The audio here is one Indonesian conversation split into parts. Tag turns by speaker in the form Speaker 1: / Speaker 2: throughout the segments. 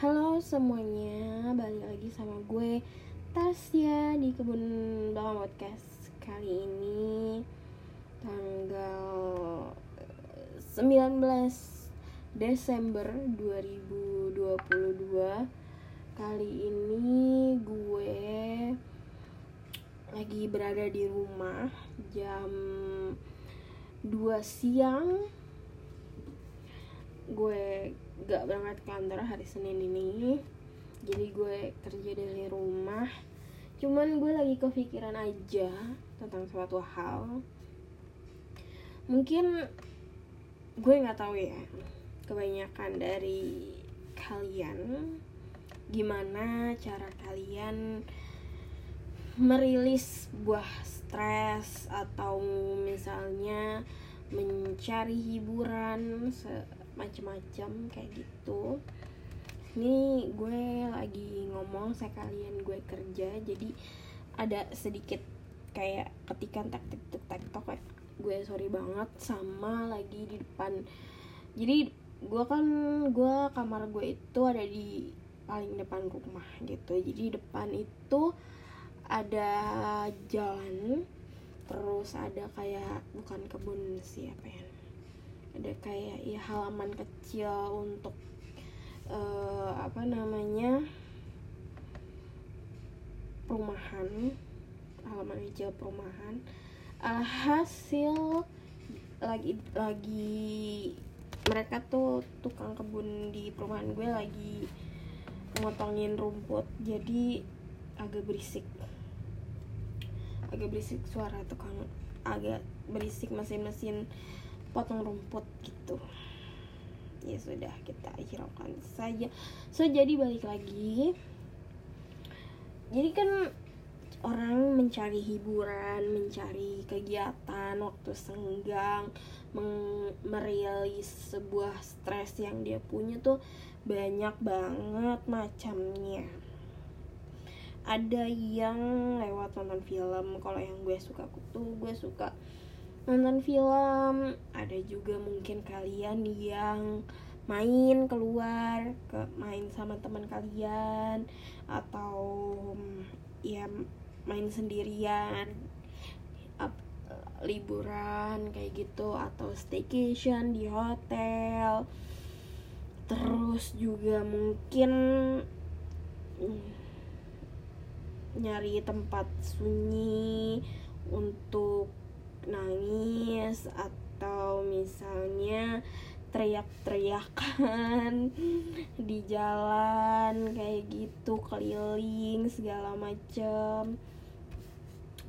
Speaker 1: Halo semuanya, balik lagi sama gue Tasya di Kebun Belakang Podcast Kali ini tanggal 19 Desember 2022 Kali ini gue lagi berada di rumah jam 2 siang gue gak berangkat kantor hari Senin ini. Jadi gue kerja dari rumah. Cuman gue lagi kepikiran aja tentang suatu hal. Mungkin gue nggak tahu ya kebanyakan dari kalian gimana cara kalian merilis buah stres atau misalnya mencari hiburan macem-macem kayak gitu. Ini gue lagi ngomong sekalian gue kerja jadi ada sedikit kayak ketikan tak tik tuk tak tok gue sorry banget sama lagi di depan. Jadi gue kan gue kamar gue itu ada di paling depan rumah gitu. Jadi depan itu ada jalan terus ada kayak bukan kebun sih apa ya ada kayak ya halaman kecil untuk uh, apa namanya perumahan halaman kecil perumahan. Alhasil lagi lagi mereka tuh tukang kebun di perumahan gue lagi ngotongin rumput jadi agak berisik. Agak berisik suara tukang agak berisik mesin-mesin potong rumput gitu. Ya sudah kita hiraukan saja. So jadi balik lagi. Jadi kan orang mencari hiburan mencari kegiatan waktu senggang merilis sebuah stres yang dia punya tuh banyak banget macamnya. Ada yang lewat nonton film. Kalau yang gue suka tuh gue suka nonton film. Ada juga mungkin kalian yang main keluar ke main sama teman kalian atau ya main sendirian up, liburan kayak gitu atau staycation di hotel. Terus juga mungkin nyari tempat sunyi untuk nangis atau misalnya teriak-teriakan di jalan kayak gitu keliling segala macem.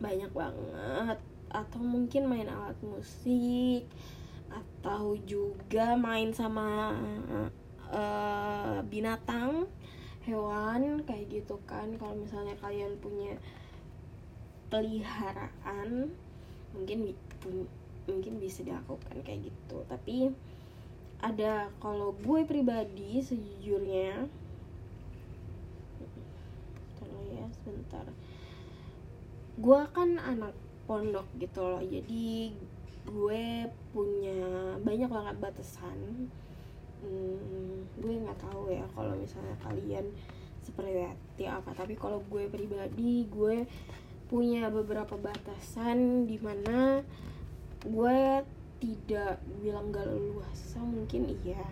Speaker 1: Banyak banget. Atau mungkin main alat musik atau juga main sama uh, binatang hewan kayak gitu kan. Kalau misalnya kalian punya peliharaan mungkin mungkin bisa dilakukan kayak gitu. Tapi ada kalau gue pribadi sejujurnya tolong ya sebentar. Gue kan anak pondok gitu loh jadi gue punya banyak banget batasan. Hmm, gue nggak tahu ya kalau misalnya kalian seperti apa tapi kalau gue pribadi gue punya beberapa batasan di mana gue tidak bilang gak leluasa mungkin iya.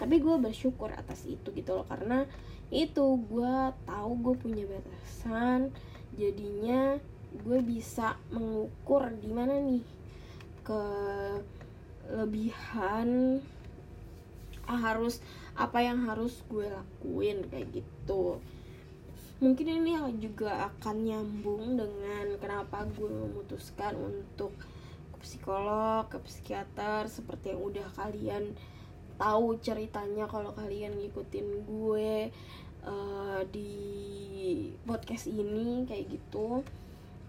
Speaker 1: Tapi gue bersyukur atas itu gitu loh karena itu gue tahu gue punya batasan jadinya gue bisa mengukur di mana nih kelebihan harus apa yang harus gue lakuin kayak gitu mungkin ini juga akan nyambung dengan kenapa gue memutuskan untuk ke psikolog, ke psikiater seperti yang udah kalian tahu ceritanya kalau kalian ngikutin gue uh, di podcast ini kayak gitu.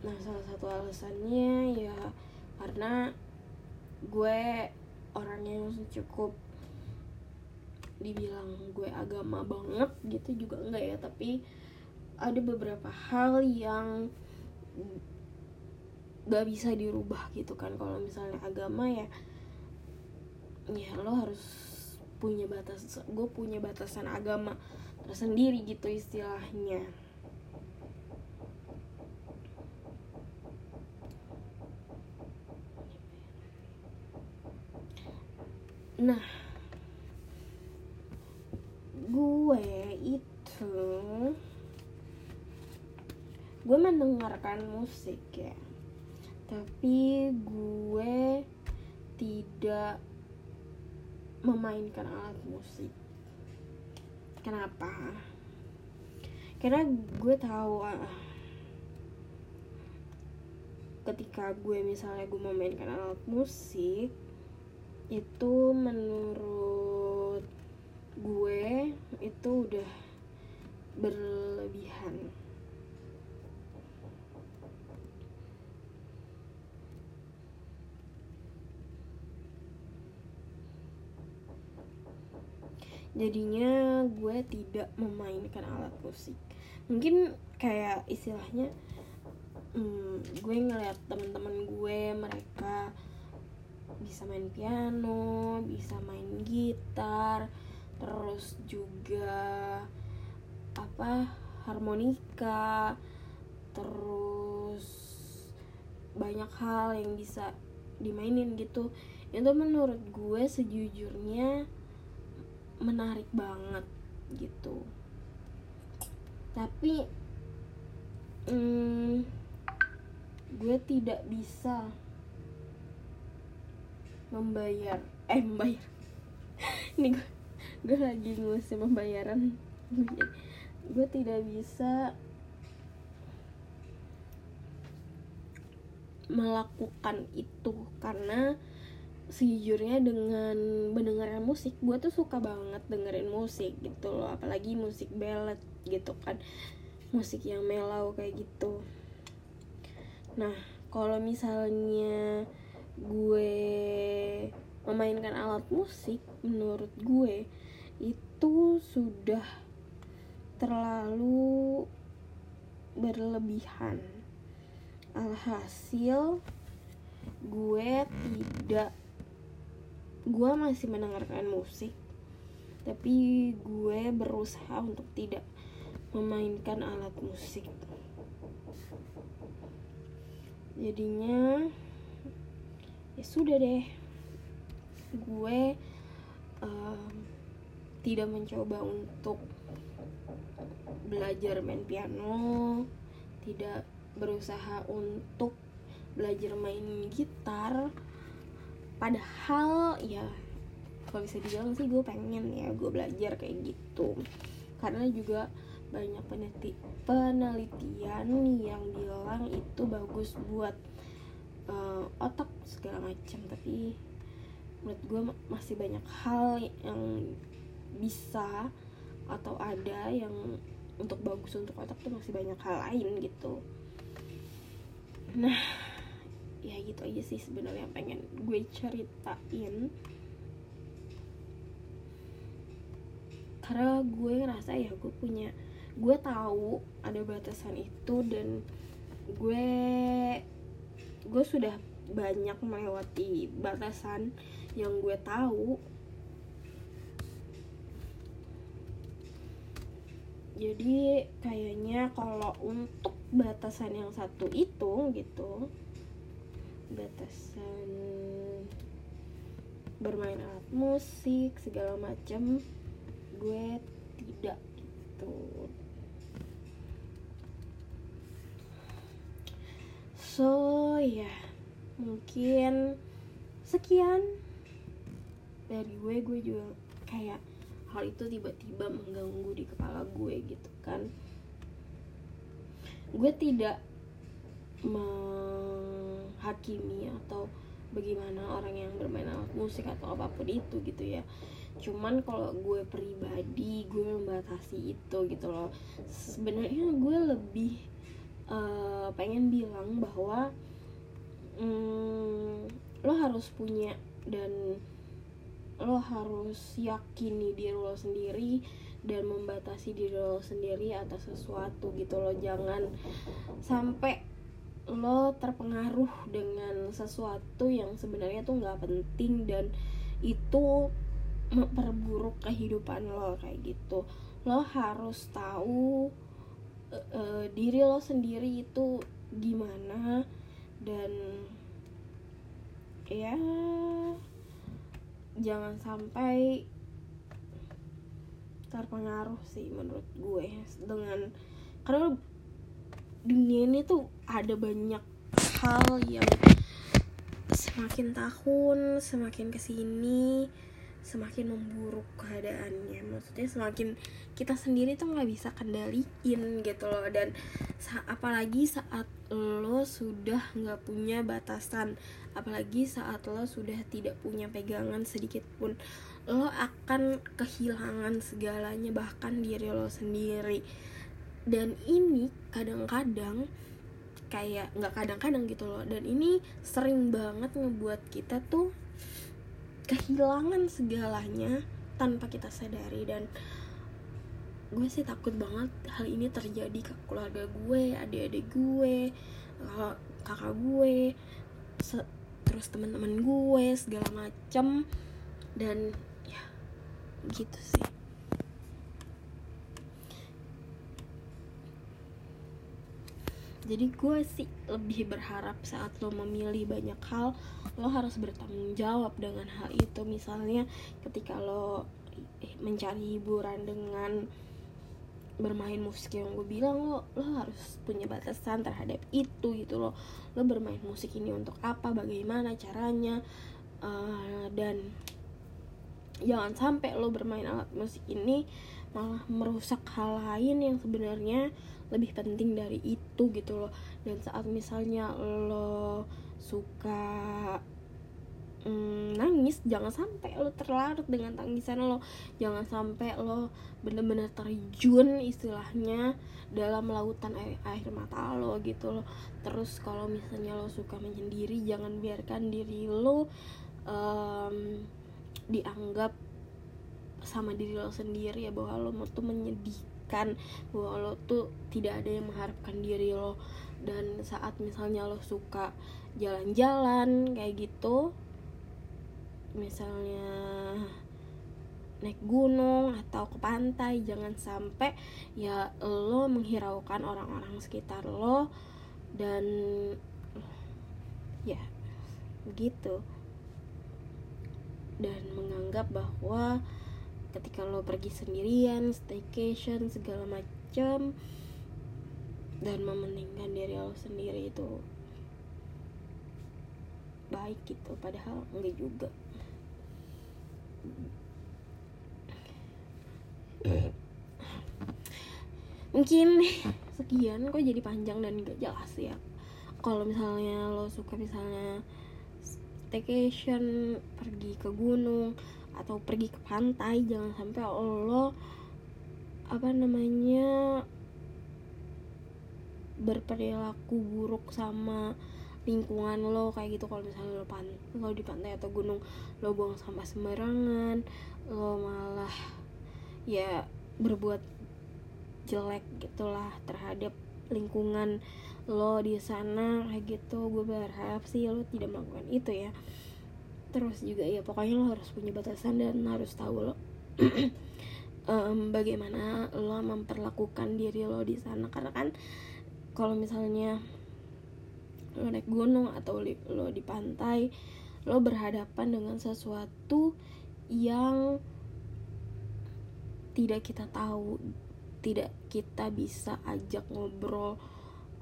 Speaker 1: Nah, salah satu alasannya ya karena gue orangnya yang cukup dibilang gue agama banget gitu juga enggak ya tapi ada beberapa hal yang gak bisa dirubah gitu kan. Kalau misalnya agama ya ya lo harus punya batas gue punya batasan agama tersendiri gitu istilahnya. Nah gue itu gue mendengarkan musik ya. Tapi gue tidak memainkan alat musik. Kenapa? Karena gue tahu uh, ketika gue misalnya gue memainkan alat musik itu menurut gue itu udah berlebihan jadinya gue tidak memainkan alat musik. Mungkin kayak istilahnya hmm, gue ngeliat teman-teman gue mereka bisa main piano bisa main gitar terus juga apa harmonika terus banyak hal yang bisa dimainin gitu. Itu menurut gue sejujurnya menarik banget gitu. Tapi hmm, gue tidak bisa membayar eh membayar. Ini gue gue lagi ngurusin pembayaran. Gue tidak bisa melakukan itu karena sejujurnya dengan mendengarkan musik gue tuh suka banget dengerin musik gitu loh apalagi musik ballad gitu kan musik yang mellow kayak gitu. Nah kalau misalnya gue memainkan alat musik menurut gue itu sudah terlalu berlebihan. Alhasil gue tidak gue masih mendengarkan musik tapi gue berusaha untuk tidak memainkan alat musik. Jadinya ya sudah deh. Gue uh, tidak mencoba untuk belajar main piano tidak berusaha untuk belajar main gitar padahal ya kalau bisa dibilang sih gue pengen ya gue belajar kayak gitu. Karena juga banyak peneliti penelitian yang bilang itu bagus buat uh, otak segala macam tapi menurut gue masih banyak hal yang bisa atau ada yang untuk bagus untuk otak tuh masih banyak hal lain gitu. Nah ya gitu aja sih sebenarnya pengen gue ceritain. Karena gue ngerasa ya gue punya gue tahu ada batasan itu dan gue gue sudah banyak melewati batasan yang gue tahu. Jadi kayaknya kalau untuk batasan yang satu itu gitu batasan bermain alat musik segala macam gue tidak gitu. So ya yeah, mungkin sekian dari gue. Gue juga kayak hal itu tiba-tiba mengganggu di kepala gue gitu kan. Gue tidak menghakimi atau bagaimana orang yang bermain alat musik atau apa pun itu gitu ya. Cuman kalau gue pribadi gue membatasi itu gitu loh. Sebenarnya gue lebih uh, pengen bilang bahwa um, lo harus punya dan lo harus yakini diri lo sendiri dan membatasi diri lo sendiri atas sesuatu gitu lo jangan sampai lo terpengaruh dengan sesuatu yang sebenarnya tuh nggak penting dan itu memperburuk kehidupan lo kayak gitu. Lo harus tahu uh, uh, diri lo sendiri itu gimana dan ya jangan sampai terpengaruh sih menurut gue dengan karena dunia ini tuh ada banyak hal yang semakin tahun semakin ke sini semakin memburuk keadaannya. Maksudnya semakin kita sendiri tuh nggak bisa kendaliin gitu loh. Dan sa apalagi saat lo sudah nggak punya batasan apalagi saat lo sudah tidak punya pegangan sedikit pun lo akan kehilangan segalanya bahkan diri lo sendiri dan ini kadang-kadang kayak nggak kadang-kadang gitu loh. Dan ini sering banget ngebuat kita tuh kehilangan segalanya tanpa kita sadari. Dan gue sih takut banget hal ini terjadi ke keluarga gue adik-adik gue kakak gue terus teman-teman gue segala macem. Dan ya gitu sih jadi gue sih lebih berharap saat lo memilih banyak hal lo harus bertanggung jawab dengan hal itu. Misalnya ketika lo mencari hiburan dengan bermain musik yang gue bilang lo lo harus punya batasan terhadap itu gitu lo lo bermain musik ini untuk apa bagaimana caranya uh, dan jangan sampai lo bermain alat musik ini malah merusak hal lain yang sebenarnya lebih penting dari itu gitu loh. Dan saat misalnya lo suka mm, nangis jangan sampai lo terlarut dengan tangisan lo. Jangan sampai lo bener-bener terjun istilahnya dalam lautan air, air mata lo gitu loh. Terus kalau misalnya lo suka menyendiri jangan biarkan diri lo um, dianggap sama diri lo sendiri ya bahwa lo tuh menyedih memastikan bahwa lo tuh tidak ada yang mengharapkan diri lo. Dan saat misalnya lo suka jalan-jalan kayak gitu misalnya naik gunung atau ke pantai jangan sampai ya lo menghiraukan orang-orang sekitar lo. Dan ya begitu dan menganggap bahwa ketika lo pergi sendirian staycation segala macam dan mementingkan diri lo sendiri itu baik gitu padahal enggak juga. Mungkin sekian kok jadi panjang dan gak jelas ya. Kalau misalnya lo suka misalnya staycation pergi ke gunung atau pergi ke pantai jangan sampai lo apa namanya berperilaku buruk sama lingkungan lo kayak gitu. Kalau misalnya lo pan lo di pantai atau gunung lo buang sampah sembarangan lo malah ya berbuat jelek gitulah terhadap lingkungan lo di sana kayak gitu. Gue berharap sih lo tidak melakukan itu ya. Terus juga ya pokoknya lo harus punya batasan dan harus tahu lo um, bagaimana lo memperlakukan diri lo di sana. Karena kan kalau misalnya lo naik gunung atau lo di pantai lo berhadapan dengan sesuatu yang tidak kita tahu tidak kita bisa ajak ngobrol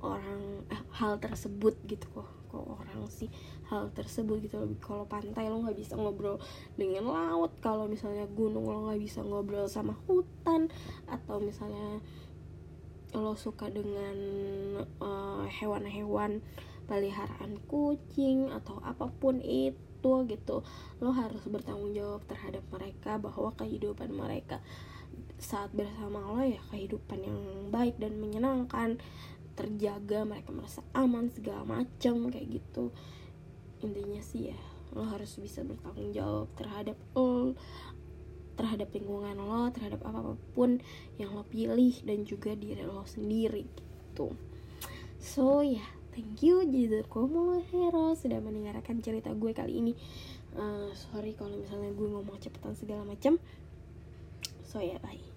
Speaker 1: orang eh, hal tersebut gitu. Kok kok orang sih hal tersebut gitu? Kalau pantai lo nggak bisa ngobrol dengan laut kalau misalnya gunung lo nggak bisa ngobrol sama hutan atau misalnya lo suka dengan eh, hewan-hewan peliharaan kucing atau apa pun itu gitu lo harus bertanggung jawab terhadap mereka bahwa kehidupan mereka saat bersama lo ya kehidupan yang baik dan menyenangkan terjaga mereka merasa aman segala macam kayak gitu. Intinya sih ya lo harus bisa bertanggung jawab terhadap lo terhadap lingkungan lo terhadap apa pun yang lo pilih dan juga diri lo sendiri gitu. So ya yeah, thank you Jizu Komo Hero sudah mendengarkan cerita gue kali ini. Uh, sorry kalau misalnya gue ngomong cepetan segala macam. So ya yeah, bye